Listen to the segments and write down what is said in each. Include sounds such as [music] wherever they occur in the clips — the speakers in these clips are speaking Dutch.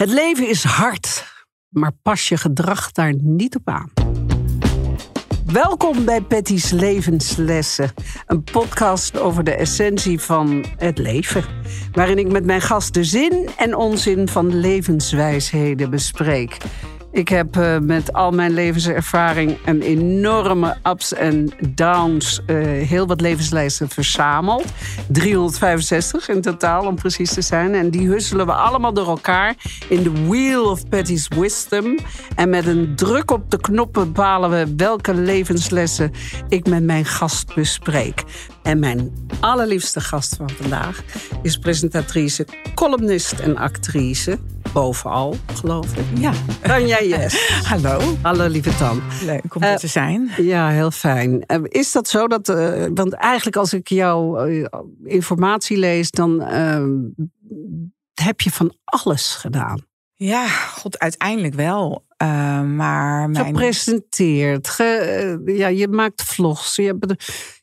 Het leven is hard, maar pas je gedrag daar niet op aan. Welkom bij Patty's Levenslessen, een podcast over de essentie van het leven, waarin ik met mijn gast de zin en onzin van levenswijsheden bespreek. Ik heb uh, met al mijn levenservaring en enorme ups en downs uh, heel wat levenslijsten verzameld. 365 in totaal om precies te zijn. En die husselen we allemaal door elkaar in de Wheel of Patty's Wisdom. En met een druk op de knop bepalen we welke levenslessen ik met mijn gast bespreek. En mijn allerliefste gast van vandaag is presentatrice, columnist en actrice. Bovenal, geloof ik. Ja. Tanja Yes. [laughs] Hallo. Hallo, lieve Tan. Leuk om uh, te zijn. Ja, heel fijn. Uh, is dat zo dat... Uh, want eigenlijk als ik jouw informatie lees... dan heb je van alles gedaan. Ja, god, uiteindelijk wel. maar mijn... Gepresenteerd. Ge, ja, je maakt vlogs. Je hebt...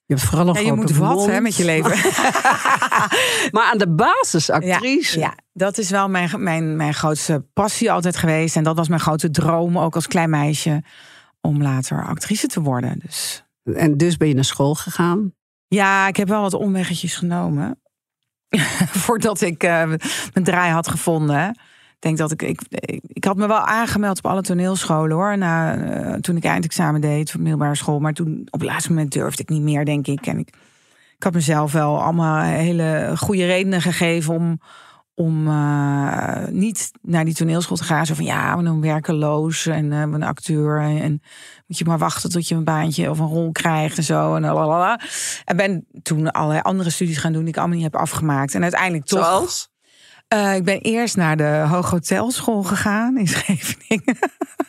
Je hebt vooral een ja, je moet wat hè, met je leven. [laughs] maar aan de basis actrice. Ja, ja, dat is wel mijn, mijn, mijn grootste passie altijd geweest. En dat was mijn grote droom, ook als klein meisje, om later actrice te worden. Dus. En dus ben je naar school gegaan? Ja, ik heb wel wat omweggetjes genomen. [laughs] Voordat ik uh, mijn draai had gevonden denk dat ik, ik, ik had me wel aangemeld op alle toneelscholen hoor. Na, uh, toen ik eindexamen deed op middelbare school. Maar toen op het laatste moment durfde ik niet meer, denk ik. En ik, ik had mezelf wel allemaal hele goede redenen gegeven om, om uh, niet naar die toneelschool te gaan. Zo van ja, we doen werkeloos en uh, een acteur. En, moet je maar wachten tot je een baantje of een rol krijgt en zo. En, en ben toen allerlei andere studies gaan doen die ik allemaal niet heb afgemaakt. En uiteindelijk toch. Uh, ik ben eerst naar de Hooghotelschool gegaan in [laughs] Scheveningen.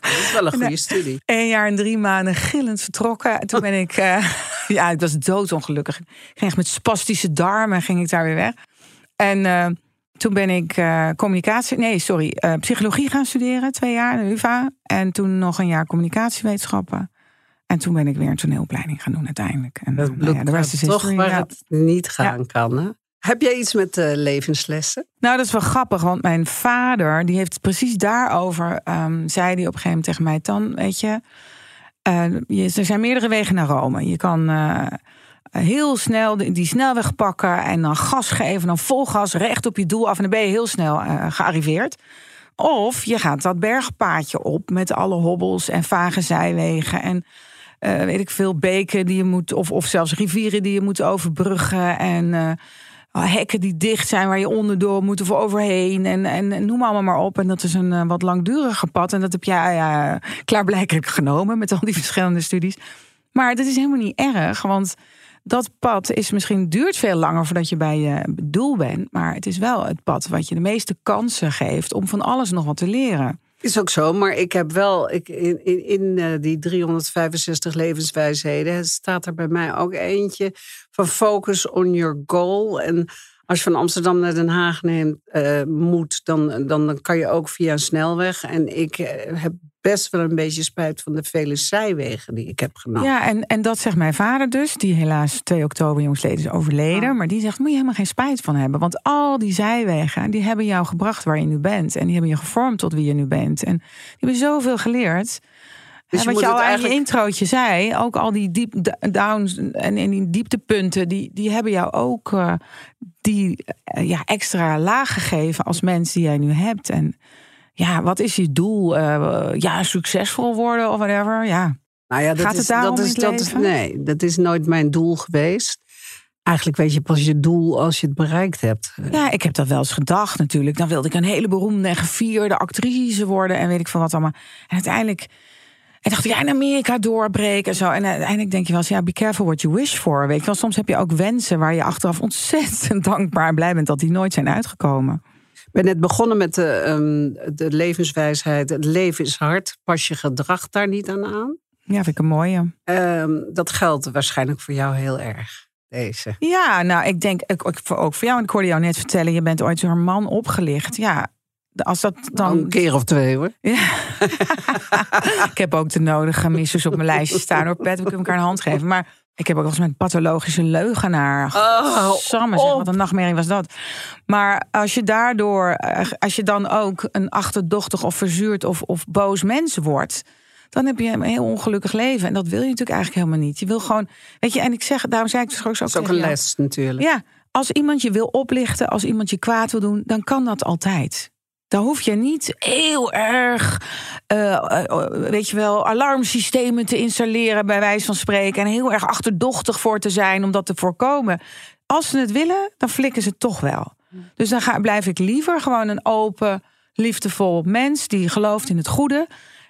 Dat is wel een goede studie. Een jaar en drie maanden gillend vertrokken. Toen ben ik, uh, [laughs] ja, ik was doodongelukkig. Ik ging echt met spastische darmen ging ik daar weer weg. En uh, toen ben ik communicatie, nee, sorry, psychologie gaan studeren, twee jaar in de UvA. En toen nog een jaar communicatiewetenschappen. En toen ben ik weer een toneelopleiding gaan doen uiteindelijk. En dat nou ja, de rest is toch waar ja. het niet gaan ja. kan, hè? Heb jij iets met uh, levenslessen? Nou, dat is wel grappig, want mijn vader, die heeft precies daarover, um, zei hij op een gegeven moment tegen mij, dan weet je, uh, je, er zijn meerdere wegen naar Rome. Je kan uh, heel snel die snelweg pakken en dan gas geven, dan vol gas recht op je doel af en dan ben je heel snel gearriveerd. Of je gaat dat bergpaadje op met alle hobbels en vage zijwegen en weet ik veel beken die je moet, of, of zelfs rivieren die je moet overbruggen en hekken die dicht zijn waar je onderdoor moet of overheen. En, en, noem allemaal maar op. En dat is een uh, wat langduriger pad. En dat heb jij klaarblijkelijk [laughs] genomen met al die verschillende studies. Maar dat is helemaal niet erg, want dat pad is misschien duurt veel langer voordat je bij je doel bent. Maar het is wel het pad wat je de meeste kansen geeft om van alles nog wat te leren. Is ook zo, maar ik heb wel ik, in, in, in uh, die 365 levenswijsheden staat er bij mij ook eentje van focus on your goal. En als je van Amsterdam naar Den Haag neemt, uh, moet, dan, dan, dan kan je ook via een snelweg. En ik uh, heb best wel een beetje spijt van de vele zijwegen die ik heb genomen. Ja, en, en dat zegt mijn vader dus, die helaas 2 oktober jongsleden is overleden. Oh. Maar die zegt, moet je helemaal geen spijt van hebben. Want al die zijwegen, die hebben jou gebracht waar je nu bent. En die hebben je gevormd tot wie je nu bent. En die hebben zoveel geleerd. Dus je wat je al eigenlijk... aan je introotje zei, ook al die deep downs en, en die dieptepunten, die, die hebben jou ook uh, die uh, ja, extra laag gegeven als mens die jij nu hebt. En ja, wat is je doel? Uh, ja, succesvol worden of whatever. Ja. Nou ja, dat Gaat het daarom dat is, dat is, Nee, dat is nooit mijn doel geweest. Eigenlijk weet je pas je doel als je het bereikt hebt. Ja, ik heb dat wel eens gedacht natuurlijk. Dan wilde ik een hele beroemde en gevierde actrice worden en weet ik veel wat allemaal. En uiteindelijk en dacht ik, ja, in Amerika doorbreken en zo. En uiteindelijk denk je wel eens, ja, be careful what you wish for. Weet je wel, soms heb je ook wensen waar je achteraf ontzettend [laughs] dankbaar en blij bent dat die nooit zijn uitgekomen. Ik ben net begonnen met de, um, de levenswijsheid. Het leven is hard, pas je gedrag daar niet aan aan. Ja, vind ik een mooie. Um, dat geldt waarschijnlijk voor jou heel erg. Deze. Ja, nou, ik denk ook voor jou. En ik hoorde jou net vertellen, je bent ooit zo'n man opgelicht. Ja, als dat dan... een keer of twee hoor. Ja. [laughs] ik heb ook de nodige missers op mijn lijstje staan hoor. Pet, we kunnen elkaar een hand geven. Maar Ik heb ook wel eens met een pathologische leugenaar. Oh, Samen zeg, wat een nachtmerrie was dat. Maar als je daardoor, eh, als je dan ook een achterdochtig of verzuurd of, of boos mens wordt, dan heb je een heel ongelukkig leven. En dat wil je natuurlijk eigenlijk helemaal niet. Je wil gewoon, weet je, en ik zeg, daarom zei ik het straks ook. Dat is ook een les natuurlijk. Ja, als iemand je wil oplichten, als iemand je kwaad wil doen, dan kan dat altijd. Dan hoef je niet heel erg, eh, weet je wel, alarmsystemen te installeren, bij wijze van spreken. En heel erg achterdochtig voor te zijn om dat te voorkomen. Als ze het willen, dan flikken ze toch wel. Dus dan ga, blijf ik liever gewoon een open, liefdevol mens die gelooft in het goede.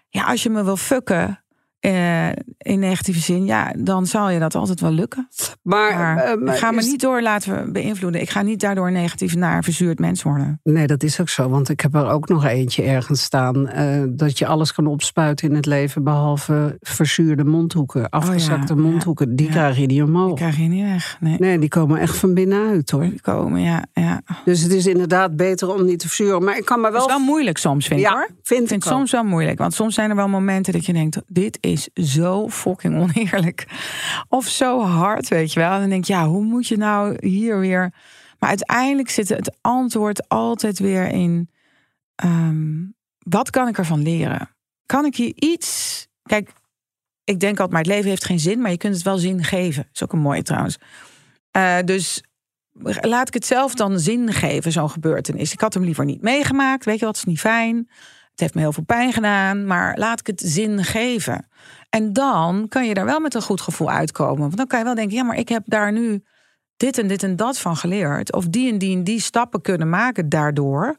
Ja, als je me wil fucken eh, in negatieve zin, ja, dan zal je dat altijd wel lukken. Maar, Maar eh, maar ik ga me is- niet door laten beïnvloeden. Ik ga niet daardoor negatief naar verzuurd mens worden. Nee, dat is ook zo. Want ik heb er ook nog eentje ergens staan. eh, dat je alles kan opspuiten in het leven. Behalve verzuurde mondhoeken. Afgezakte Oh ja, mondhoeken. Die ja. krijg je niet Die omhoog. krijg je niet weg. Nee. Nee, die komen echt van binnenuit hoor. Die komen, ja. ja. Dus het is inderdaad beter om niet te verzuren. Maar ik kan me Het wel. is wel moeilijk soms, vind ik ja, hoor. vind Ik ik vind het soms wel moeilijk. Want soms zijn er wel momenten dat je denkt: dit is zo fucking oneerlijk. Of zo hard, weet je wel. En dan denk je, ja, hoe moet je nou hier weer. Maar uiteindelijk zit het antwoord altijd weer in: ehm, wat kan ik ervan leren? Kan ik hier iets. Kijk, ik denk altijd, maar het leven heeft geen zin, maar je kunt het wel zin geven. Dat is ook een mooie trouwens. Eh, dus laat ik het zelf dan zin geven, zo'n gebeurtenis. Ik had hem liever niet meegemaakt, weet je wat, is niet fijn. Het heeft me heel veel pijn gedaan, maar laat ik het zin geven. En dan kan je daar wel met een goed gevoel uitkomen. Want dan kan je wel denken, ja, maar ik heb daar nu dit en dit en dat van geleerd. Of die en die en die stappen kunnen maken daardoor.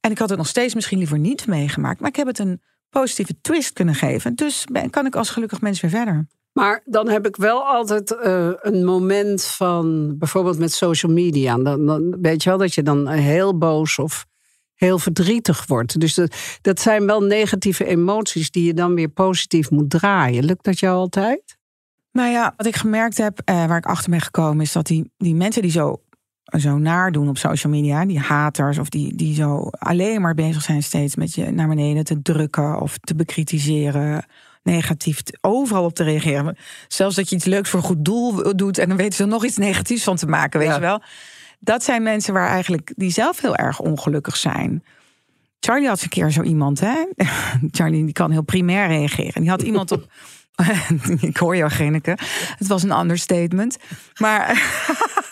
En ik had het nog steeds misschien liever niet meegemaakt. Maar ik heb het een positieve twist kunnen geven. Dus kan ik als gelukkig mens weer verder. Maar dan heb ik wel altijd eh, een moment van, bijvoorbeeld met social media. Dan, dan weet je wel dat je dan heel boos of heel verdrietig wordt. Dus dat, dat zijn wel negatieve emoties die je dan weer positief moet draaien. Lukt dat jou altijd? Nou ja, wat ik gemerkt heb, eh, waar ik achter ben gekomen, is dat die, die mensen die zo, zo naar doen op social media, die haters of die, die zo alleen maar bezig zijn steeds met je naar beneden te drukken of te bekritiseren, negatief overal op te reageren. Zelfs dat je iets leuks voor een goed doel doet en dan weten ze er nog iets negatiefs van te maken, weet Ja. je wel. Dat zijn mensen waar eigenlijk die zelf heel erg ongelukkig zijn. Charlie had een keer zo iemand, hè? [laughs] Charlie die kan heel primair reageren. Die had iemand op. [laughs] ik hoor jou, Geneke. Het was een understatement. Maar,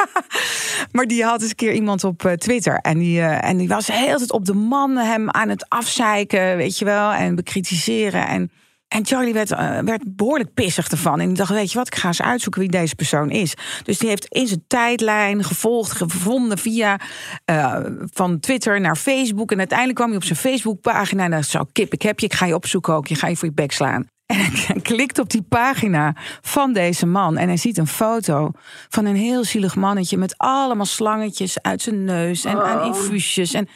[laughs] maar die had eens een keer iemand op eh, Twitter. En die, eh, en die was de hele tijd op de man hem aan het afzeiken, weet je wel. En bekritiseren. En, en Charlie werd, eh, werd behoorlijk pissig ervan. En die dacht, weet je wat, ik ga eens uitzoeken wie deze persoon is. Dus die heeft in zijn tijdlijn gevolgd, gevonden via eh, van Twitter naar Facebook. En uiteindelijk kwam hij op zijn Facebookpagina. En dacht, zo, kip, ik heb je, ik ga je opzoeken ook. Je ga je voor je bek slaan. En hij [laughs] klikt op die pagina van deze man. En hij ziet een foto van een heel zielig mannetje... met allemaal slangetjes uit zijn neus en aan infuusjes. En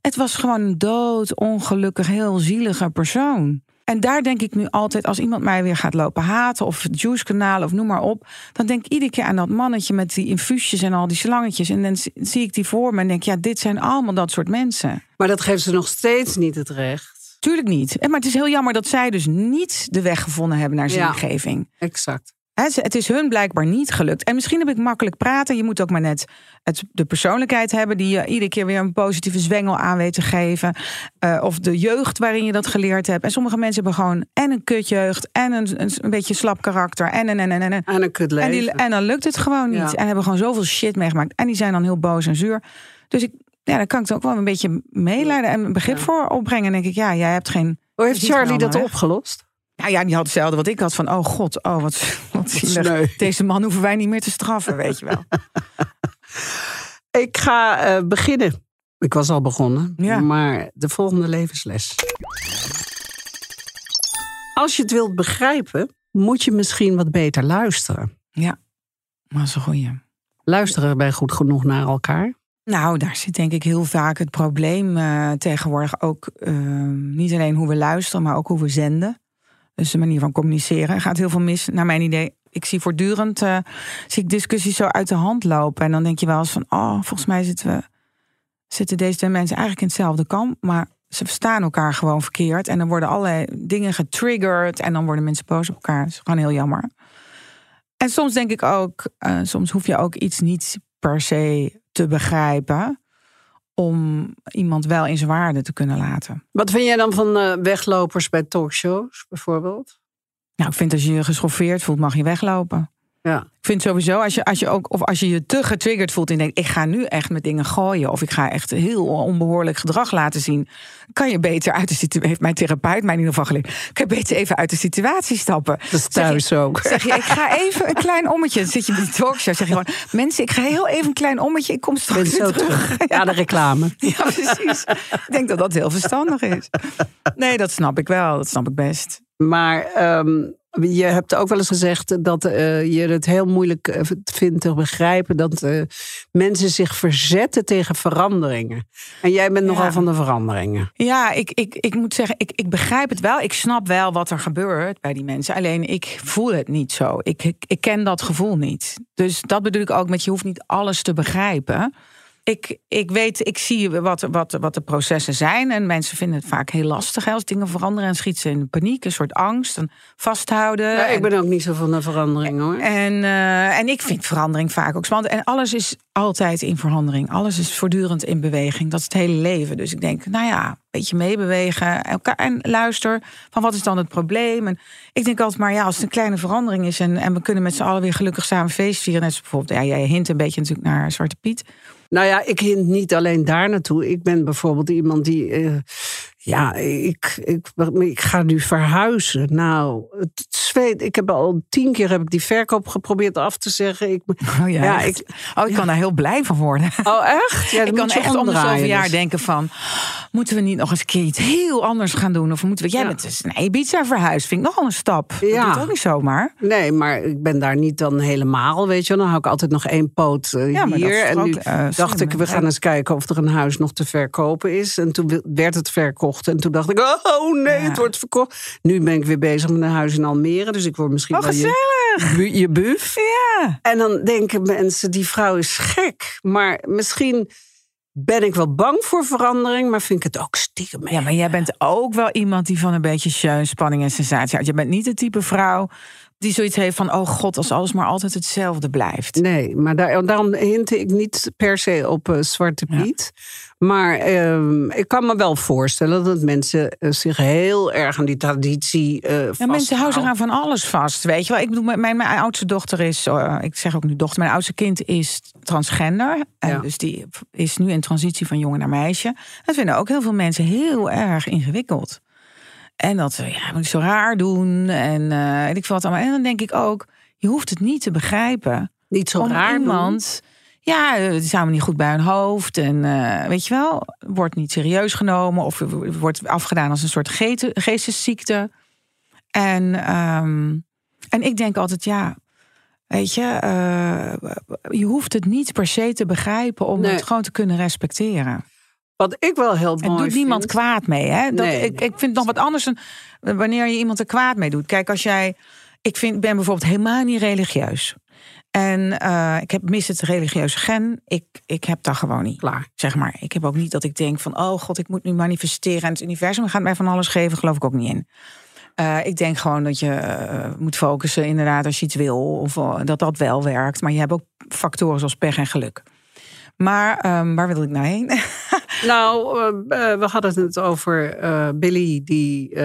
het was gewoon een dood, ongelukkig, heel zielige persoon. En daar denk ik nu altijd, als iemand mij weer gaat lopen haten... of het juice-kanaal of noem maar op... dan denk ik iedere keer aan dat mannetje met die infuusjes en al die slangetjes. En dan zie- ik die voor me en denk, ja, dit zijn allemaal dat soort mensen. Maar dat geeft ze nog steeds niet het recht. Tuurlijk niet. En Maar het is heel jammer dat zij dus niet de weg gevonden hebben naar Ja. zingeving. Exact. Het is hun blijkbaar niet gelukt. En misschien heb ik makkelijk praten. Je moet ook maar net het, de persoonlijkheid hebben... die je iedere keer weer een positieve zwengel aan weet te geven. Eh, of de jeugd waarin je dat geleerd hebt. En sommige mensen hebben gewoon en een kutjeugd... en een, een, een beetje slap karakter. En, en, en, en, en. En een kut En, leven. die, en dan lukt het gewoon niet. Ja. En hebben gewoon zoveel shit meegemaakt. En die zijn dan heel boos en zuur. Dus ik, ja, dan kan ik het ook wel een beetje meeleiden... en een begrip voor opbrengen. En denk ik, ja, jij hebt geen... Hoe heeft Charlie dat opgelost? Nou ja, die had hetzelfde wat ik had van... oh god, oh wat, [laughs] wat. Deze man hoeven wij niet meer te straffen, weet je wel. [laughs] Ik ga eh, beginnen. Ik was al begonnen, Ja. maar de volgende levensles. Als je het wilt begrijpen, moet je misschien wat beter luisteren. Ja, maar dat is een goeie. Luisteren wij goed genoeg naar elkaar? Nou, daar zit denk ik heel vaak het probleem eh, tegenwoordig ook. eh, niet alleen hoe we luisteren, maar ook hoe we zenden. Dus de manier van communiceren. Er gaat heel veel mis, naar mijn idee. Ik zie voortdurend eh, zie ik discussies zo uit de hand lopen. En dan denk je wel eens van, oh, volgens mij zitten, we, zitten deze twee mensen eigenlijk in hetzelfde kamp. Maar ze verstaan elkaar gewoon verkeerd. En dan worden allerlei dingen getriggerd. En dan worden mensen boos op elkaar. Dat is gewoon heel jammer. En soms denk ik ook, uh, soms hoef je ook iets niet per se te begrijpen om iemand wel in zijn waarde te kunnen laten. Wat vind jij dan van uh, weglopers bij talkshows bijvoorbeeld? Nou, ik vind als je je geschoffeerd voelt, mag je weglopen. Ja. Ik vind sowieso, als je, als je ook, of als je je te getriggerd voelt en denkt, ik ga nu echt met dingen gooien, of ik ga echt heel onbehoorlijk gedrag laten zien, kan je beter uit de situatie, heeft mijn therapeut mij in ieder geval geleerd, kan je beter even uit de situatie stappen. Dat is thuis zeg je, ook. Zeg je, ik ga even een klein ommetje, dan zit je bij de talkshow, zeg je gewoon, mensen, ik ga heel even een klein ommetje, ik kom straks terug. terug. Ja, de reclame. [laughs] Ja, precies. ik denk dat dat heel verstandig is. Nee, dat snap ik wel, dat snap ik best. Maar um, je hebt ook wel eens gezegd dat uh, je het heel moeilijk eh, vindt te begrijpen dat uh, mensen zich verzetten tegen veranderingen. En jij bent nogal van de veranderingen. Ja, ik, ik, ik moet zeggen, ik, ik begrijp het wel. Ik snap wel wat er gebeurt bij die mensen. Alleen ik voel het niet zo. Ik, ik, ik ken dat gevoel niet. Dus dat bedoel ik ook met je hoeft niet alles te begrijpen ik, ik weet, ik zie wat, wat, wat de processen zijn. En mensen vinden het vaak heel lastig hè, als dingen veranderen. En schieten ze in paniek, een soort angst. En vasthouden. Ja, ik ben ook niet zo van de verandering hoor. En, uh, en ik vind verandering vaak ook spannend. En alles is altijd in verandering. Alles is voortdurend in beweging. Dat is het hele leven. Dus ik denk, nou ja, een beetje meebewegen. Elkaar, en luister van wat is dan het probleem. En ik denk altijd maar, ja, als het een kleine verandering is. En, en we kunnen met z'n allen weer gelukkig samen feest vieren. Net zoals bijvoorbeeld, ja, jij hint een beetje natuurlijk naar Zwarte Piet. Nou ja, ik hint niet alleen daar naartoe. Ik ben bijvoorbeeld iemand die. Uh, ja, ik, ik, ik ga nu verhuizen. Nou, het zweet. Ik heb al tien keer heb ik die verkoop geprobeerd af te zeggen. Ik, oh ja, ja ik, oh, ik ja. kan daar heel blij van worden. Oh echt? Ja, ik kan echt om de zoveel jaar dus. denken van... moeten we niet nog eens een keer iets heel anders gaan doen? Of moeten we... Jij ja. bent dus een Ibiza verhuisd. Vind ik nogal een stap. Ja. Dat doet ook niet zomaar. Nee, maar ik ben daar niet dan helemaal, weet je Dan hou ik altijd nog één poot uh, ja, hier. En nu uh, dacht ik, we gaan eens kijken of er een huis nog te verkopen is. En toen werd het verkocht. En toen dacht ik, oh nee, het wordt verkocht. Nu ben ik weer bezig met een huis in Almere. Dus ik word misschien oh, wel gezellig. je, je buf. Ja. En dan denken mensen, die vrouw is gek. Maar misschien ben ik wel bang voor verandering, maar vind ik het ook stiekem. Ja, maar jij bent ook wel iemand die van een beetje spanning en sensatie houdt. Je bent niet de type vrouw die zoiets heeft van: oh god, als alles maar altijd hetzelfde blijft. Nee, maar daar, daarom hinte ik niet per se op uh, Zwarte Piet. Ja. Maar uh, ik kan me wel voorstellen dat mensen uh, zich heel erg aan die traditie. Uh, ja, mensen houden zich aan van alles vast. Weet je wel, ik bedoel, mijn, mijn oudste dochter is, uh, ik zeg ook nu dochter, mijn oudste kind is transgender. En Ja. dus die is nu in transitie van jongen naar meisje. Dat vinden ook heel veel mensen heel erg ingewikkeld. En dat ze, ja, moet je zo raar doen. En uh, ik veel wat allemaal. En dan denk ik ook, je hoeft het niet te begrijpen. Niet zo om raar iemand. Ja, het is niet goed bij hun hoofd. En uh, weet je wel, wordt niet serieus genomen. Of wordt afgedaan als een soort ge geestesziekte. En, um, en ik denk altijd, ja, weet je, uh, je hoeft het niet per se te begrijpen om Nee. het gewoon te kunnen respecteren. Wat ik wel heel Het mooi doet niemand vind- kwaad mee. Hè? Dat, Nee. ik, ik vind het nog wat anders dan wanneer je iemand er kwaad mee doet. Kijk, als jij. Ik vind, ben bijvoorbeeld helemaal niet religieus. En eh, ik heb mis het religieuze gen. Ik, ik heb dat gewoon niet. Klaar. Zeg maar. Ik heb ook niet dat ik denk van, oh god, ik moet nu manifesteren. En het universum gaat mij van alles geven. Geloof ik ook niet in. Eh, ik denk gewoon dat je eh, moet focussen, inderdaad, als je iets wil. Of eh, dat dat wel werkt. Maar je hebt ook factoren zoals pech en geluk. Maar ehm, waar wil ik nou heen? [laughs] Nou, eh, eh, we hadden het over eh, Billy die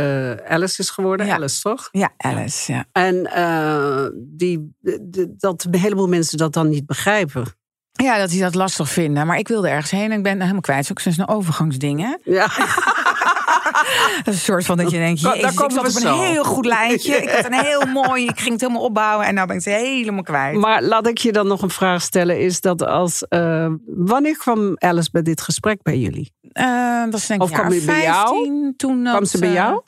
Alice is geworden. Ja. Alice, toch? ja, Alice. Ja. En die, dat een heleboel mensen dat dan niet begrijpen. Ja, dat die dat lastig vinden. Maar ik wilde ergens heen en ik ben helemaal kwijt. Het is ook zo'n overgangsding, hè? Ja, [laughs] [laughs] een soort van dat je denkt... Daar Jezus, ik komen zat op een heel goed lijntje. Ik had een heel mooi... Ik ging het helemaal opbouwen en nou ben ik het helemaal kwijt. maar laat ik je dan nog een vraag stellen. Is dat als, eh, wanneer kwam Alice bij dit gesprek bij jullie? Eh, dat is denk ik Of kwam bij jou? 15, Toen Kwam ze bij eh, jou?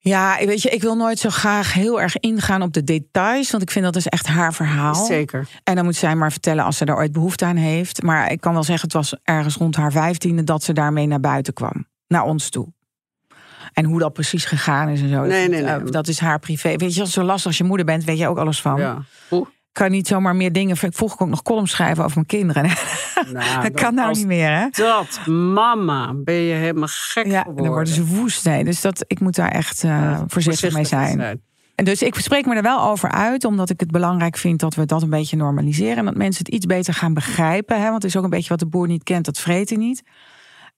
Ja, weet je, ik wil nooit zo graag heel erg ingaan op de details. Want ik vind dat is echt haar verhaal. Zeker. En dan moet zij maar vertellen als ze er ooit behoefte aan heeft. Maar ik kan wel zeggen, het was ergens rond haar vijftiende dat ze daarmee naar buiten kwam. Naar ons toe. En hoe dat precies gegaan is en zo. Nee, nee, nee. eh, dat is haar privé. Weet je, als zo lastig als je moeder bent, weet je ook alles van. Ja. Oeh. Ik kan niet zomaar meer dingen. Vroeger kon ik nog columns schrijven over mijn kinderen. [laughs] Nou, dat kan nou niet meer, hè? Dat, mama, ben je helemaal gek Ja, en geworden. dan worden ze woest. Nee, dus dat, ik moet daar echt eh, voorzichtig, mee zijn. En dus ik spreek me er wel over uit, omdat ik het belangrijk vind dat we dat een beetje normaliseren. En dat mensen het iets beter gaan begrijpen. Hè? Want het is ook een beetje wat de boer niet kent, dat vreet hij niet.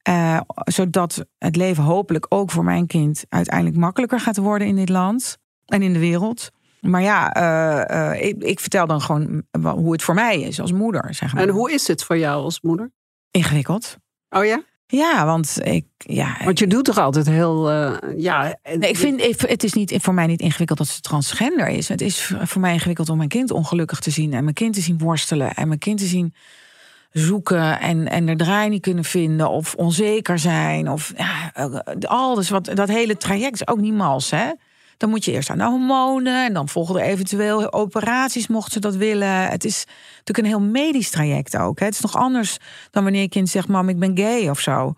Uh, zodat het leven hopelijk ook voor mijn kind uiteindelijk makkelijker gaat worden in dit land en in de wereld. Maar ja, uh, uh, ik, ik, vertel dan gewoon hoe het voor mij is als moeder. Zeg maar. En hoe is het voor jou als moeder? Ingewikkeld. Oh ja? Ja, want ik. Ja, want je doet toch altijd heel. Uh, ja, nee, ik vind het is niet, voor mij niet ingewikkeld dat ze transgender is. Het is voor mij ingewikkeld om mijn kind ongelukkig te zien en mijn kind te zien worstelen en mijn kind te zien zoeken en, en er draai niet kunnen vinden of onzeker zijn. Of ja, alles wat dat hele traject is ook niet mals, hè? Dan moet je eerst aan de hormonen en dan volgen er eventueel operaties, mocht ze dat willen. Het is natuurlijk een heel medisch traject ook. Hè? Het is nog anders dan wanneer je kind zegt: Mam, ik ben gay of zo.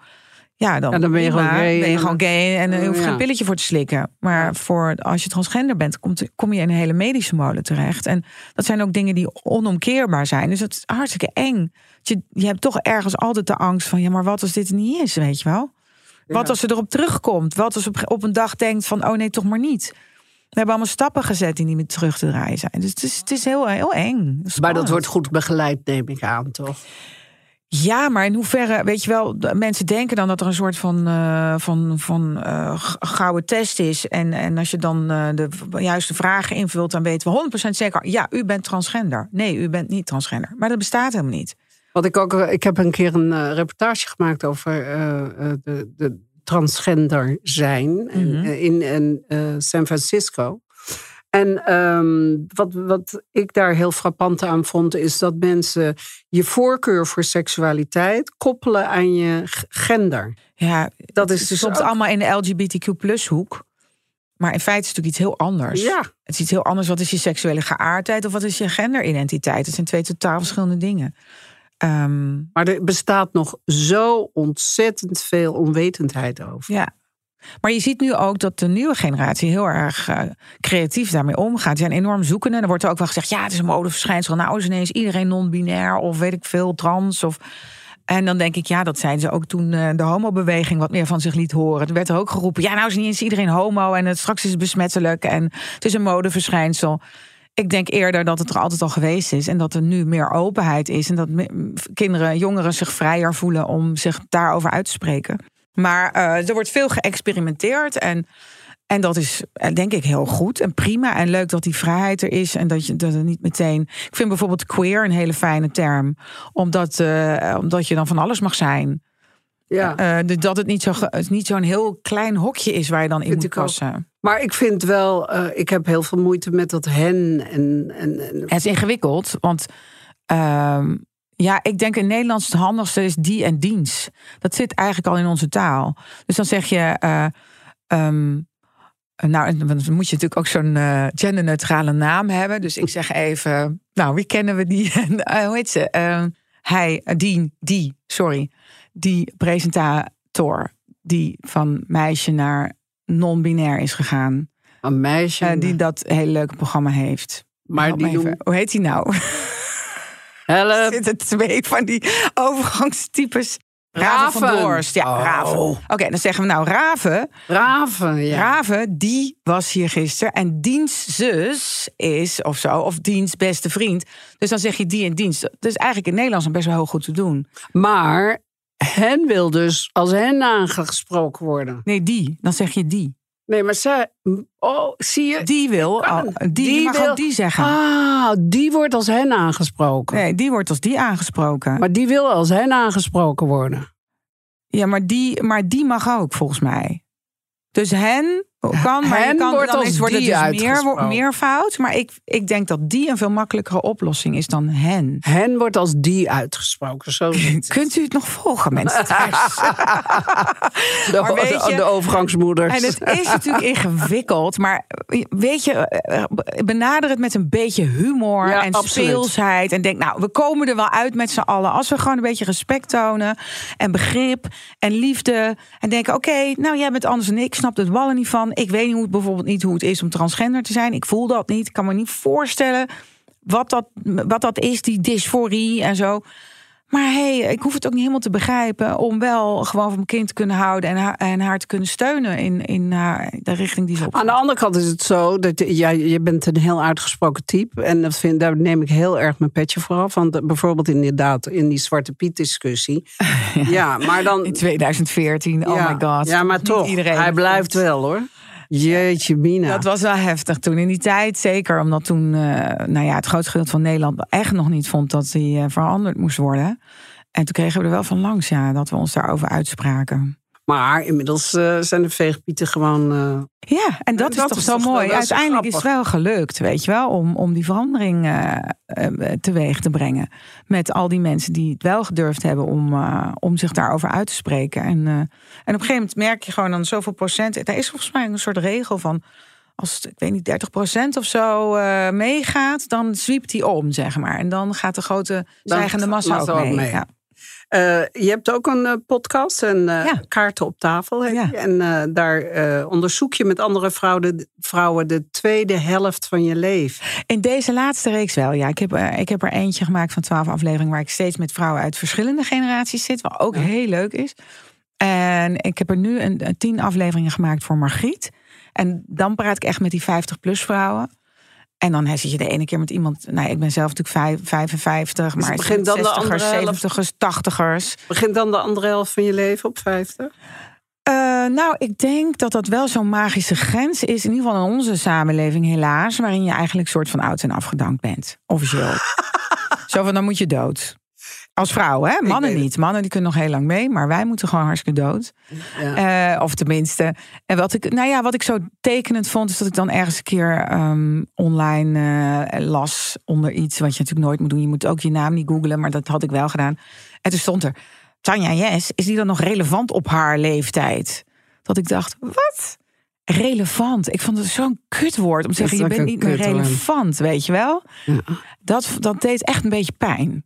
Ja, dan, dan ben je gewoon gay. Ben je gewoon gay en er hoef je geen pilletje voor te slikken. Maar voor, als je transgender bent, komt, kom je in een hele medische molen terecht. En dat zijn ook dingen die onomkeerbaar zijn. Dus dat is hartstikke eng. Je, je hebt toch ergens altijd de angst van: ja, maar wat als dit niet is, weet je wel? Wat als ze erop terugkomt? Wat als ze op een dag denkt van, oh nee, toch maar niet. We hebben allemaal stappen gezet die niet meer terug te draaien zijn. Dus het is, het is heel, heel eng. Maar dat wordt goed begeleid, neem ik aan, toch? Ja, maar in hoeverre, weet je wel, mensen denken dan dat er een soort van, uh, van, van uh, gouden test is. En, en als je dan uh, de juiste vragen invult, dan weten we 100% zeker, ja, u bent transgender. Nee, u bent niet transgender. Maar dat bestaat helemaal niet. Wat ik ook, ik heb een keer een reportage gemaakt over de, de transgender zijn mhm. in, in San Francisco. En um, wat, wat ik daar heel frappant aan vond, is dat mensen je voorkeur voor seksualiteit koppelen aan je gender. Ja, dat is dus soms allemaal in de LGBTQ plus hoek. Maar in feite is het natuurlijk iets heel anders. Ja. Het is iets heel anders. Wat is je seksuele geaardheid of wat is je genderidentiteit? Het zijn twee totaal verschillende dingen. Um, maar er bestaat nog zo ontzettend veel onwetendheid over. Ja, maar je ziet nu ook dat de nieuwe generatie heel erg uh, creatief daarmee omgaat. Ze zijn enorm zoekende. Er wordt ook wel gezegd, ja, het is een modeverschijnsel. Nou is ineens iedereen non-binair of weet ik veel, trans. Of... En dan denk ik, ja, dat zijn ze ook toen uh, de homobeweging wat meer van zich liet horen. Er werd er ook geroepen, ja, nou is niet eens iedereen homo en het straks is het besmettelijk en het is een modeverschijnsel. Ik denk eerder dat het er altijd al geweest is en dat er nu meer openheid is en dat kinderen, jongeren zich vrijer voelen om zich daarover uit te spreken. Maar uh, er wordt veel geëxperimenteerd en, en dat is eh, denk ik heel goed en prima en leuk dat die vrijheid er is en dat je dat er niet meteen. Ik vind bijvoorbeeld queer een hele fijne term, omdat, uh, omdat je dan van alles mag zijn. Ja. Uh, dat het niet, zo, het niet zo'n heel klein hokje is waar je dan in moet passen. Maar ik vind wel, uh, ik heb heel veel moeite met dat hen. En, en, en... Het is ingewikkeld, want uh, ja, ik denk in Nederlands het handigste is die en diens. Dat zit eigenlijk al in onze taal. Dus dan zeg je. Uh, um, nou, dan moet je natuurlijk ook zo'n uh, genderneutrale naam hebben. Dus ik zeg even. Nou, wie kennen we die? [laughs] uh, hoe heet ze? Uh, hij, die, die, sorry. Die presentator. Die van meisje naar non-binair is gegaan. Een meisje? die dat hele leuke programma heeft. Maar die even, Hoe heet hij nou? Help. Er zitten twee van die overgangstypes. Raven, van. Ja, oh. Raven. Oké, dan zeggen we nou Raven. Raven, ja. Raven, die was hier gisteren. En diens zus is, of zo, of diens beste vriend. Dus dan zeg je die en dienst. Dat is eigenlijk in Nederlands best wel heel goed te doen. Maar hen wil dus als hen aangesproken worden. Nee, die. Dan zeg je die. Nee, maar zij. Oh, zie je? Die wil. die, die mag wil, die zeggen. Ah, die wordt als hen aangesproken. Nee, die wordt als die aangesproken. Maar die wil als hen aangesproken worden. Ja, maar die, maar die mag ook volgens mij. Dus hen kan, maar kan, wordt dan als wordt die het dus meer, meer fout. Maar ik, ik denk dat die een veel makkelijkere oplossing is dan hen. Hen wordt als die uitgesproken. Zo [laughs] Kunt u het nog volgen, mensen [laughs] de, de, overgangsmoeders. En het is natuurlijk [laughs] ingewikkeld. Maar weet je, eh, benader het met een beetje humor en speelsheid. En denk, nou, we komen er wel uit met z'n allen. Als we gewoon een beetje respect tonen. En begrip en liefde. En denken, oké, nou jij bent anders dan ik. Snap het ballen niet van ik weet niet bijvoorbeeld niet hoe het is om transgender te zijn. Ik voel dat niet. Ik kan me niet voorstellen wat dat, wat dat is, die dysforie en zo. Maar hey, ik hoef het ook niet helemaal te begrijpen om wel gewoon van mijn kind te kunnen houden en haar, en haar te kunnen steunen in, in haar, de richting die ze op. Aan de andere kant is het zo dat ja, je bent een heel uitgesproken type. En dat vind, daar neem ik heel erg mijn petje voor af. Want bijvoorbeeld inderdaad in die Zwarte Piet discussie. ja. [laughs] ja. maar dan. In 2014, oh my god. Ja, maar toch, iedereen hij blijft wel hoor. Jeetje, Mina. Dat was wel heftig toen in die tijd. Zeker omdat toen uh, nou ja, het grootste gedeelte van Nederland echt nog niet vond dat hij uh, veranderd moest worden. En toen kregen we er wel van langs, ja, dat we ons daarover uitspraken. Maar inmiddels uh, zijn de veegpieten gewoon. ja, en dat, dat is toch zo mooi. Uiteindelijk is het wel gelukt, weet je wel, om, om die verandering teweeg te brengen. Met al die mensen die het wel gedurfd hebben om, om zich daarover uit te spreken. En, en op een gegeven moment merk je gewoon dan zoveel procent. Er is volgens mij een soort regel van als het, ik weet niet, 30% of zo meegaat, dan zwiept hij om, zeg maar. En dan gaat de grote zwijgende massa ook mee. mee. Ja. Uh, je hebt ook een uh, podcast en ja. kaarten op tafel. Ja. En daar onderzoek je met andere vrouwen de, vrouwen de tweede helft van je leven. In deze laatste reeks wel, ja. Ik heb, ik heb er eentje gemaakt van twaalf afleveringen... waar ik steeds met vrouwen uit verschillende generaties zit. Wat ook heel leuk is. En ik heb er nu een, een tien afleveringen gemaakt voor Margriet... En dan praat ik echt met die 50-plus vrouwen. En dan zit je de ene keer met iemand. Nou, ik ben zelf natuurlijk 55, dus maar begint dan 60ers, de 70ers, 80ers. Begint dan de andere helft van je leven op 50? Uh, nou, ik denk dat dat wel zo'n magische grens is. In ieder geval in onze samenleving, helaas. Waarin je eigenlijk soort van oud en afgedankt bent. Officieel. [laughs] Zo van dan moet je dood. Als vrouw, hè? Mannen niet. Mannen die kunnen nog heel lang mee, maar wij moeten gewoon hartstikke dood. Ja. Uh, of tenminste. En wat ik, nou ja, wat ik zo tekenend vond, is dat ik dan ergens een keer um, online uh, las onder iets wat je natuurlijk nooit moet doen. Je moet ook je naam niet googlen, maar dat had ik wel gedaan. En toen stond er: Tanja Yes, is die dan nog relevant op haar leeftijd? Dat ik dacht: wat? relevant. Ik vond het zo'n kutwoord om te zeggen: je bent niet meer relevant, weet je wel? Ja. Dat, dat deed echt een beetje pijn.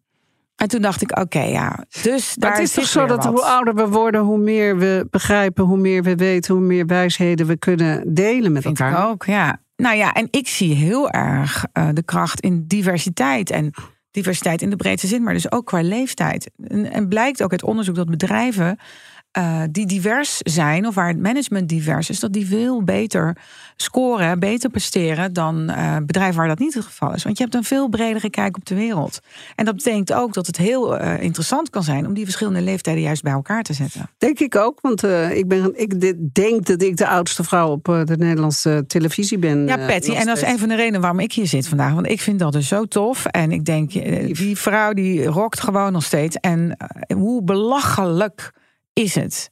En toen dacht ik, oké, ja. Dus daar het is toch zo dat hoe ouder we worden, hoe meer we begrijpen, hoe meer we weten, hoe meer wijsheden we kunnen delen met Vind elkaar. Ik ook, ja. Nou ja, en ik zie heel erg uh, de kracht in diversiteit. En diversiteit in de breedste zin, maar dus ook qua leeftijd. En, en blijkt ook uit onderzoek dat bedrijven uh, die divers zijn, of waar het management divers is, dat die veel beter scoren, beter presteren dan uh, bedrijven waar dat niet het geval is. Want je hebt een veel bredere kijk op de wereld. En dat betekent ook dat het heel uh, interessant kan zijn om die verschillende leeftijden juist bij elkaar te zetten. Denk ik ook, want ik, ben, ik denk dat ik de oudste vrouw op de Nederlandse televisie ben. Ja, Patty. en dat is een van de redenen waarom ik hier zit vandaag. Want ik vind dat dus zo tof. En ik denk, die vrouw die rokt gewoon nog steeds. En hoe belachelijk is het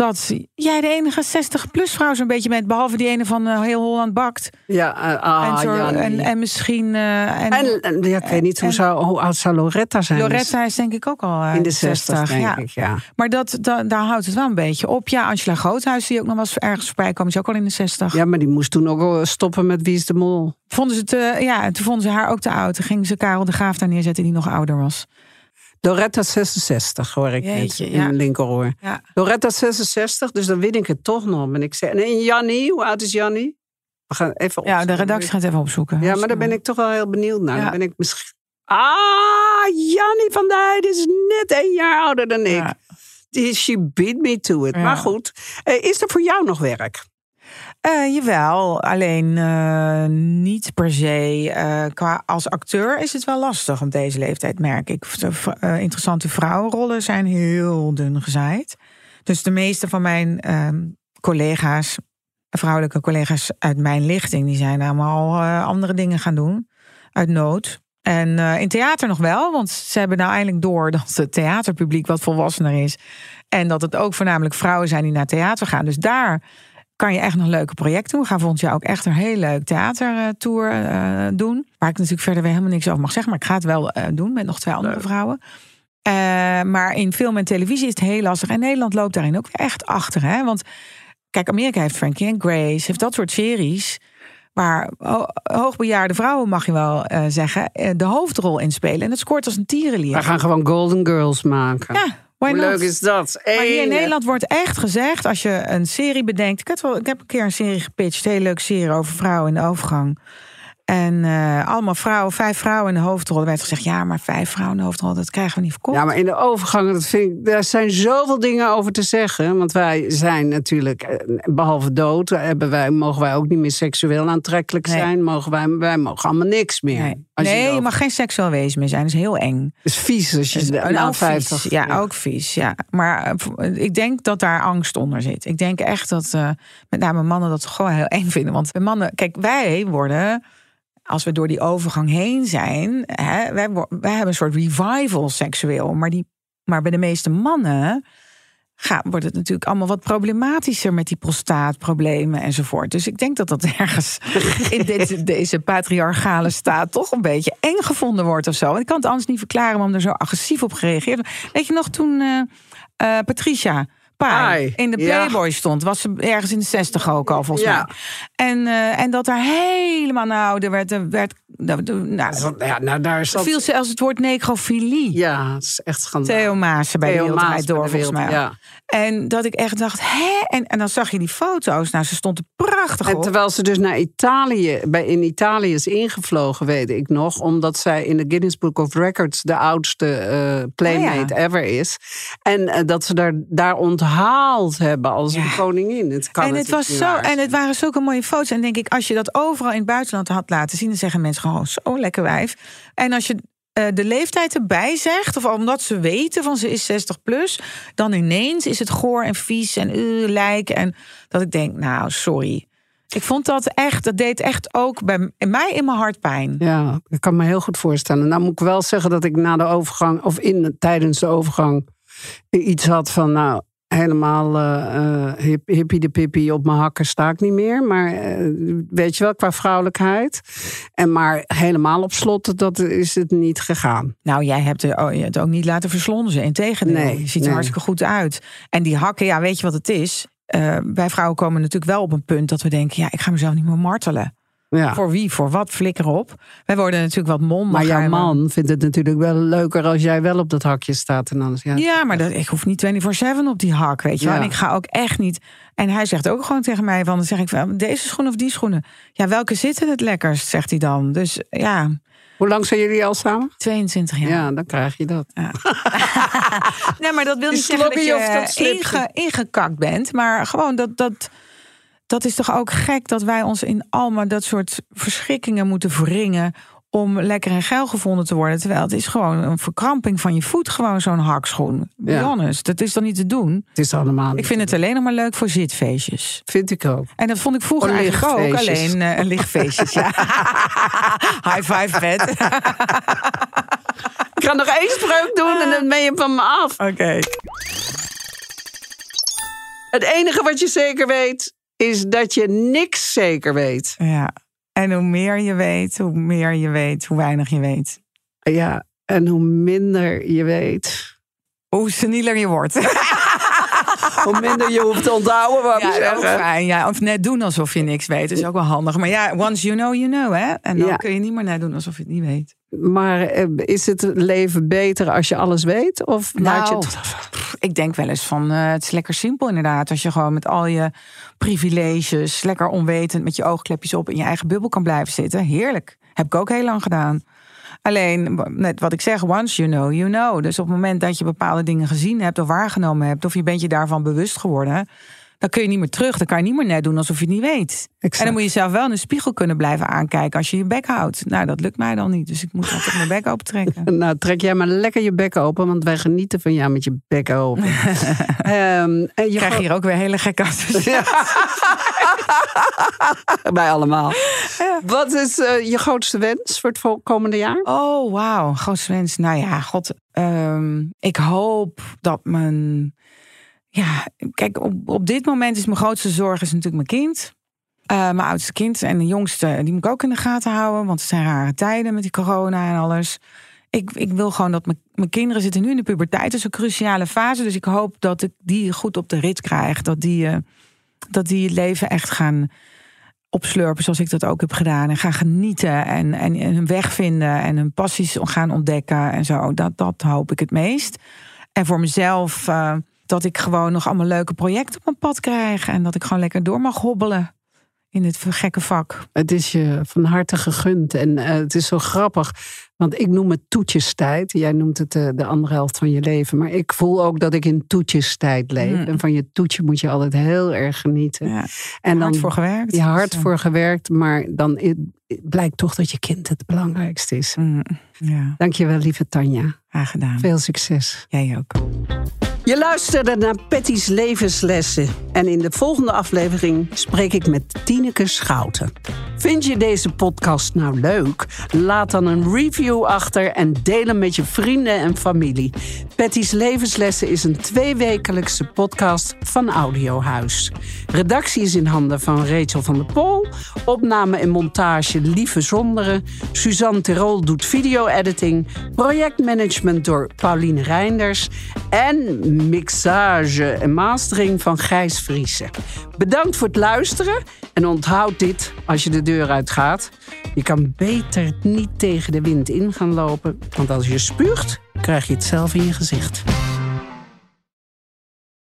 dat jij de enige 60-plus vrouw zo'n beetje bent, behalve die ene van uh, heel Holland bakt. Ja, uh, ah, en, zo, ja, en, en, misschien. Uh, en, en, ja, ik weet niet hoe, zou, hoe oud zou Loretta zijn. Loretta is denk ik ook al in de 60, 60 denk ja. ik, ja. Maar dat, daar houdt het wel een beetje op. Ja, Angela Groothuis, die ook nog wel eens ergens voorbij kwam, is ook al in de 60. Ja, maar die moest toen ook stoppen met Wie is de Mol. Vonden ze te, ja, toen vonden ze haar ook te oud. Toen gingen ze Karel de Graaf daar neerzetten, die nog ouder was. Loretta 66 hoor ik Jeetje, in ja. mijn. Ja. Loretta 66, dus dan win ik het toch nog. Ben ik zeg, en Jannie, hoe oud is Jannie? We gaan even Ja, de redactie gaat even opzoeken. Ja, maar daar ben ik toch wel heel benieuwd naar. Ja. Dan ben ik misschien... Ah, Jannie van der Heijden is net een jaar ouder dan ik. She beat me to it. Maar goed, eh, is er voor jou nog werk? Uh, jawel, alleen uh, niet per se. Uh, qua als acteur is het wel lastig op deze leeftijd, merk ik. interessante vrouwenrollen zijn heel dun gezaaid. Dus de meeste van mijn ehm, collega's, vrouwelijke collega's uit mijn lichting, die zijn allemaal andere dingen gaan doen. Uit nood. En in theater nog wel, want ze hebben nou eindelijk door [laughs] dat het theaterpubliek wat volwassener is. En dat het ook voornamelijk vrouwen zijn die naar theater gaan. Dus daar kan je echt nog leuke projecten doen. We gaan volgend jaar ook echt een heel leuk theatertour uh, doen. Waar ik natuurlijk verder weer helemaal niks over mag zeggen. Maar ik ga het wel uh, doen met nog twee andere vrouwen. Uh, maar in film en televisie is het heel lastig. En Nederland loopt daarin ook weer echt achter. Hè? Want kijk, Amerika heeft Frankie en Grace. Heeft dat soort series. Waar hoogbejaarde vrouwen, mag je wel zeggen, de hoofdrol in spelen. En dat scoort als een tierenlier. We gaan gewoon Golden Girls maken. Ja, hoe leuk is dat? Maar hier in Nederland wordt echt gezegd, als je een serie bedenkt. Ik heb, wel, ik heb een keer een serie gepitcht, een hele leuke serie over vrouwen in de overgang. En eh, allemaal vrouwen, vijf vrouwen in de hoofdrol. Er werd gezegd, ja, maar vijf vrouwen in de hoofdrol, dat krijgen we niet verkocht. Ja, maar in de overgang, dat vind ik, daar zijn zoveel dingen over te zeggen. Want wij zijn natuurlijk, eh, behalve dood, hebben wij, mogen wij ook niet meer seksueel aantrekkelijk Nee. zijn. Mogen wij, wij mogen allemaal niks meer. nee, je mag geen seksueel wezen meer zijn. Dat is heel eng. Het is vies als je na ook 50... vies. Ja, ook vies. Ja. Maar eh, ik denk dat daar angst onder zit. Ik denk echt dat eh, met name mannen dat gewoon heel eng vinden. Want mannen, kijk, wij worden, als we door die overgang heen zijn, hè, wij, wij hebben een soort revival seksueel. Maar, die, maar bij de meeste mannen gaat, wordt het natuurlijk allemaal wat problematischer met die prostaatproblemen enzovoort. Dus ik denk dat dat ergens [laughs] in dit, deze patriarchale staat toch een beetje eng gevonden wordt of zo. En ik kan het anders niet verklaren waarom er zo agressief op gereageerd wordt. Weet je nog toen eh, eh, Patricia In de ja. Playboy stond, was ze ergens in de zestig ook al volgens Ja. mij. En, eh, en dat daar helemaal, nou, er werd, er werd nou, er- nou, Ja, nou daar is er dat... viel zelfs het woord necrofilie. Ja, het is echt schandaal. Theo Maassen bij de Theo Wereld Maas Draait bij Door, de volgens mij. Ja. En dat ik echt dacht, hè? En, en dan zag je die foto's. Nou, ze stond er prachtig En op. terwijl ze dus naar Italië, bij, in Italië is ingevlogen, weet ik nog. Omdat zij in de Guinness Book of Records de oudste eh, playmate Oh ja. ever is. En eh, dat ze daar, daar onthaald hebben als een koningin. Het kan en het was zo, en het waren zulke mooie foto's. En denk ik, als je dat overal in het buitenland had laten zien, dan zeggen mensen gewoon zo lekker wijf. En als je de leeftijd erbij zegt, of omdat ze weten van ze is 60 plus, dan ineens is het goor en vies en uh, lijk. En dat ik denk, nou, sorry. Ik vond dat echt, dat deed echt ook bij mij in mijn hart pijn. Ja, ik kan me heel goed voorstellen. Nou moet ik wel zeggen dat ik na de overgang, of in, tijdens de overgang, iets had van, nou, helemaal eh eh, hip, hippie de pippie op mijn hakken sta ik niet meer. Maar eh, weet je wel, qua vrouwelijkheid. En maar helemaal op slot, dat is het niet gegaan. Nou, jij hebt oh, het ook niet laten verslonzen. Integendeel, Nee, je ziet er nee. hartstikke goed uit. En die hakken, ja, weet je wat het is? Eh, wij vrouwen komen natuurlijk wel op een punt dat we denken... ja, ik ga mezelf niet meer martelen. Ja. Voor wie, voor wat, flikker op. Wij worden natuurlijk wat mond. Maar jouw man vindt het natuurlijk wel leuker als jij wel op dat hakje staat. En anders, ja, Ja, maar dat, ik hoef niet 24-7 op die hak, weet je wel. Ja. En ik ga ook echt niet... En hij zegt ook gewoon tegen mij van... Dan zeg ik van, deze schoen of die schoenen? Ja, welke zitten het lekkerst, zegt hij dan. Dus ja, Hoe lang zijn jullie al samen? 22 jaar. Ja, dan krijg je dat. [laughs] Nee, maar dat wil niet zeggen dat je inge, ingekakt bent. Maar gewoon dat, dat, dat is toch ook gek dat wij ons in allemaal dat soort verschrikkingen moeten wringen. om lekker en geil gevonden te worden. Terwijl het is gewoon een verkramping van je voet, gewoon zo'n hakschoen. Ja. honest, dat is dan niet te doen. Het is allemaal. Ik vind het alleen nog maar leuk voor zitfeestjes. Vind ik ook. En dat vond ik vroeger Oh, eigenlijk ook. Alleen eh lichtfeestjes, ja. [laughs] High five, vet. Ik ga nog één spreuk doen en dan ben je van me af. Oké. Het enige wat je zeker weet, is dat je niks zeker weet. Ja. En hoe meer je weet, hoe meer je weet, hoe weinig je weet. Ja, en hoe minder je weet, Hoe senieler je wordt. [laughs] hoe minder je hoeft te onthouden wat Ja, ook fijn. Ja, of net doen alsof je niks weet. is ook wel handig. Maar ja, once you know, you know. Hè? En dan Ja. kun je niet meer net doen alsof je het niet weet. Maar eh, is het leven beter als je alles weet? Of laat je Nou, het... Ik denk wel eens van, eh, het is lekker simpel inderdaad. Als je gewoon met al je privileges, lekker onwetend met je oogklepjes op in je eigen bubbel kan blijven zitten. Heerlijk. Heb ik ook heel lang gedaan. Alleen, net wat ik zeg, once you know, you know. Dus op het moment dat je bepaalde dingen gezien hebt of waargenomen hebt, of je bent je daarvan bewust geworden, dan kun je niet meer terug. Dan kan je niet meer net doen alsof je het niet weet. Exact. En dan moet je zelf wel in de spiegel kunnen blijven aankijken als je je bek houdt. Nou, dat lukt mij dan niet. Dus ik moet altijd mijn bek [laughs] open trekken. Nou, trek jij maar lekker je bek open, want wij genieten van jou met je bek open. [laughs] Ehm, en je Ik krijg go- hier ook weer hele gekke. Wij [laughs] allemaal. Wat is eh, je grootste wens voor het komende jaar? Oh, wauw. Grootste wens. Nou ja, god. ehm, ik hoop dat mijn... Ja, kijk, op, dit moment is mijn grootste zorg is natuurlijk mijn kind. Eh, mijn oudste kind en de jongste, die moet ik ook in de gaten houden. Want het zijn rare tijden met die corona en alles. Ik, ik wil gewoon dat mijn, mijn kinderen zitten nu in de puberteit. Dat is een cruciale fase. Dus ik hoop dat ik die goed op de rit krijg. Dat die, eh, dat die het leven echt gaan opslurpen zoals ik dat ook heb gedaan. En gaan genieten en, en, hun weg vinden en hun passies gaan ontdekken en zo. Dat, dat hoop ik het meest. En voor mezelf eh, dat ik gewoon nog allemaal leuke projecten op mijn pad krijg. En dat ik gewoon lekker door mag hobbelen in dit gekke vak. Het is je van harte gegund. En uh, het is zo grappig. Want ik noem het toetjestijd. Jij noemt het uh, de andere helft van je leven. Maar ik voel ook dat ik in toetjestijd leef. Mm. En van je toetje moet je altijd heel erg genieten. Ja. En hard dan, voor gewerkt. Je hard voor gewerkt. Maar dan blijkt toch dat je kind het belangrijkste is. Mm. Ja. Dankjewel, lieve Tanja. Graag gedaan. Veel succes. Jij ook. Je luisterde naar Patty's levenslessen. En in de volgende aflevering spreek ik met Tineke Schouten. Vind je deze podcast nou leuk? Laat dan een review achter en deel hem met je vrienden en familie. Patty's Levenslessen is een tweewekelijkse podcast van Audiohuis. Redactie is in handen van Rachel van der Pol. Opname en montage Lieve Zonderen. Suzanne Tirol doet video-editing. Projectmanagement door Pauline Reinders. En mixage en mastering van Gijs Vriezen. Bedankt voor het luisteren en onthoud dit als je de deur uitgaat. Je kan beter niet tegen de wind in gaan lopen, want als je spuugt, krijg je het zelf in je gezicht.